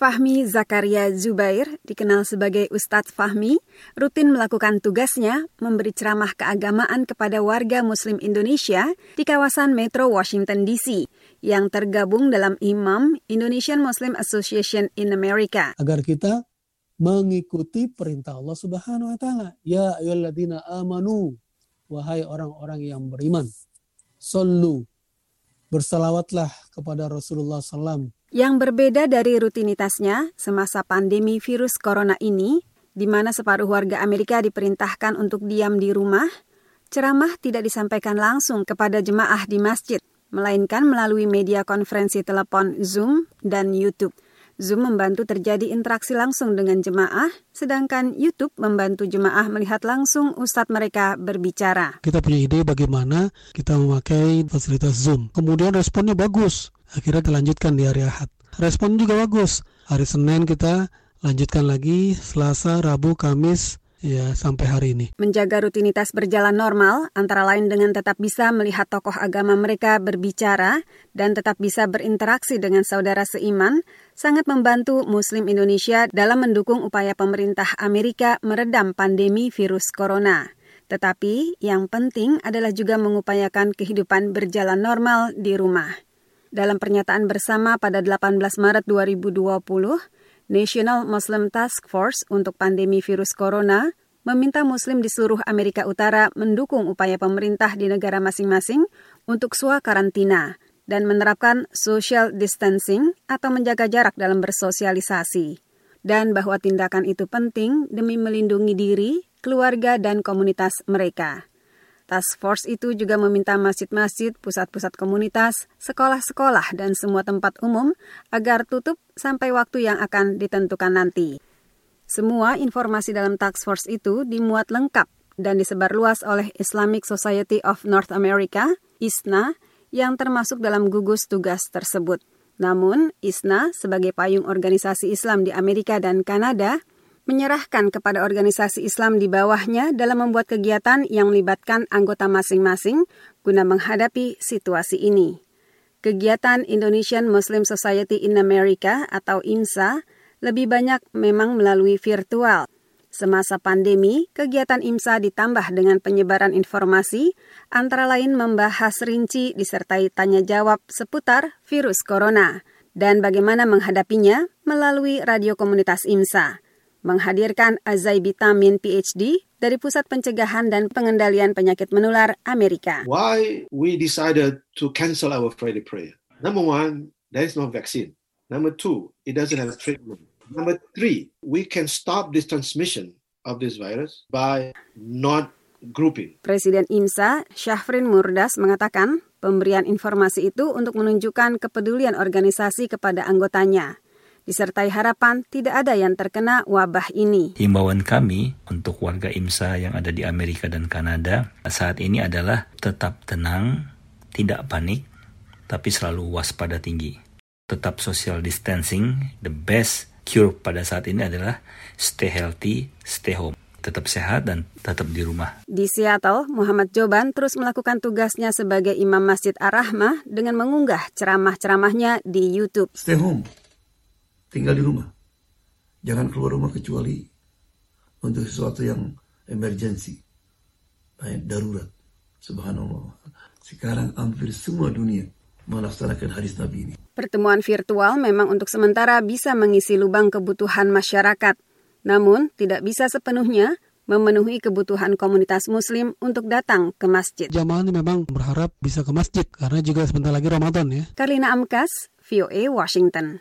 Fahmi Zakaria Zubair, dikenal sebagai Ustadz Fahmi, rutin melakukan tugasnya memberi ceramah keagamaan kepada warga Muslim Indonesia di kawasan Metro Washington DC yang tergabung dalam Imam Indonesian Muslim Association in America. Agar kita mengikuti perintah Allah Subhanahu wa taala. Ya ayyuhalladzina amanu, wahai orang-orang yang beriman, sallu bersalawatlah kepada Rasulullah SAW yang berbeda dari rutinitasnya semasa pandemi virus corona ini, di mana separuh warga Amerika diperintahkan untuk diam di rumah, ceramah tidak disampaikan langsung kepada jemaah di masjid, melainkan melalui media konferensi telepon Zoom dan YouTube. Zoom membantu terjadi interaksi langsung dengan jemaah, sedangkan YouTube membantu jemaah melihat langsung ustadz mereka berbicara. Kita punya ide bagaimana kita memakai fasilitas Zoom. Kemudian responnya bagus akhirnya dilanjutkan di hari Ahad. Respon juga bagus. Hari Senin kita lanjutkan lagi, Selasa, Rabu, Kamis, ya sampai hari ini. Menjaga rutinitas berjalan normal, antara lain dengan tetap bisa melihat tokoh agama mereka berbicara dan tetap bisa berinteraksi dengan saudara seiman, sangat membantu Muslim Indonesia dalam mendukung upaya pemerintah Amerika meredam pandemi virus corona. Tetapi yang penting adalah juga mengupayakan kehidupan berjalan normal di rumah. Dalam pernyataan bersama pada 18 Maret 2020, National Muslim Task Force untuk pandemi virus corona meminta muslim di seluruh Amerika Utara mendukung upaya pemerintah di negara masing-masing untuk swa karantina dan menerapkan social distancing atau menjaga jarak dalam bersosialisasi. Dan bahwa tindakan itu penting demi melindungi diri, keluarga, dan komunitas mereka. Task Force itu juga meminta masjid-masjid, pusat-pusat komunitas, sekolah-sekolah, dan semua tempat umum agar tutup sampai waktu yang akan ditentukan nanti. Semua informasi dalam Task Force itu dimuat lengkap dan disebar luas oleh Islamic Society of North America, ISNA, yang termasuk dalam gugus tugas tersebut. Namun, ISNA sebagai payung organisasi Islam di Amerika dan Kanada menyerahkan kepada organisasi Islam di bawahnya dalam membuat kegiatan yang melibatkan anggota masing-masing guna menghadapi situasi ini. Kegiatan Indonesian Muslim Society in America atau IMSA lebih banyak memang melalui virtual. Semasa pandemi, kegiatan IMSA ditambah dengan penyebaran informasi, antara lain membahas rinci disertai tanya jawab seputar virus corona dan bagaimana menghadapinya melalui radio komunitas IMSA menghadirkan Azai Bitamin PhD dari Pusat Pencegahan dan Pengendalian Penyakit Menular Amerika. Why we decided to cancel our Friday prayer? Number one, there is no vaccine. Number two, it doesn't have treatment. Number three, we can stop this transmission of this virus by not grouping. Presiden IMSA, Syafrin Murdas, mengatakan pemberian informasi itu untuk menunjukkan kepedulian organisasi kepada anggotanya disertai harapan tidak ada yang terkena wabah ini. Himbauan kami untuk warga IMSA yang ada di Amerika dan Kanada saat ini adalah tetap tenang, tidak panik, tapi selalu waspada tinggi. Tetap social distancing, the best cure pada saat ini adalah stay healthy, stay home tetap sehat dan tetap di rumah. Di Seattle, Muhammad Joban terus melakukan tugasnya sebagai imam Masjid Ar-Rahmah dengan mengunggah ceramah-ceramahnya di YouTube. Stay home tinggal di rumah. Jangan keluar rumah kecuali untuk sesuatu yang emergensi, darurat. Subhanallah. Sekarang hampir semua dunia melaksanakan hadis Nabi ini. Pertemuan virtual memang untuk sementara bisa mengisi lubang kebutuhan masyarakat. Namun, tidak bisa sepenuhnya memenuhi kebutuhan komunitas muslim untuk datang ke masjid. Jamaah ini memang berharap bisa ke masjid karena juga sebentar lagi Ramadan ya. Karina Amkas, VOA Washington.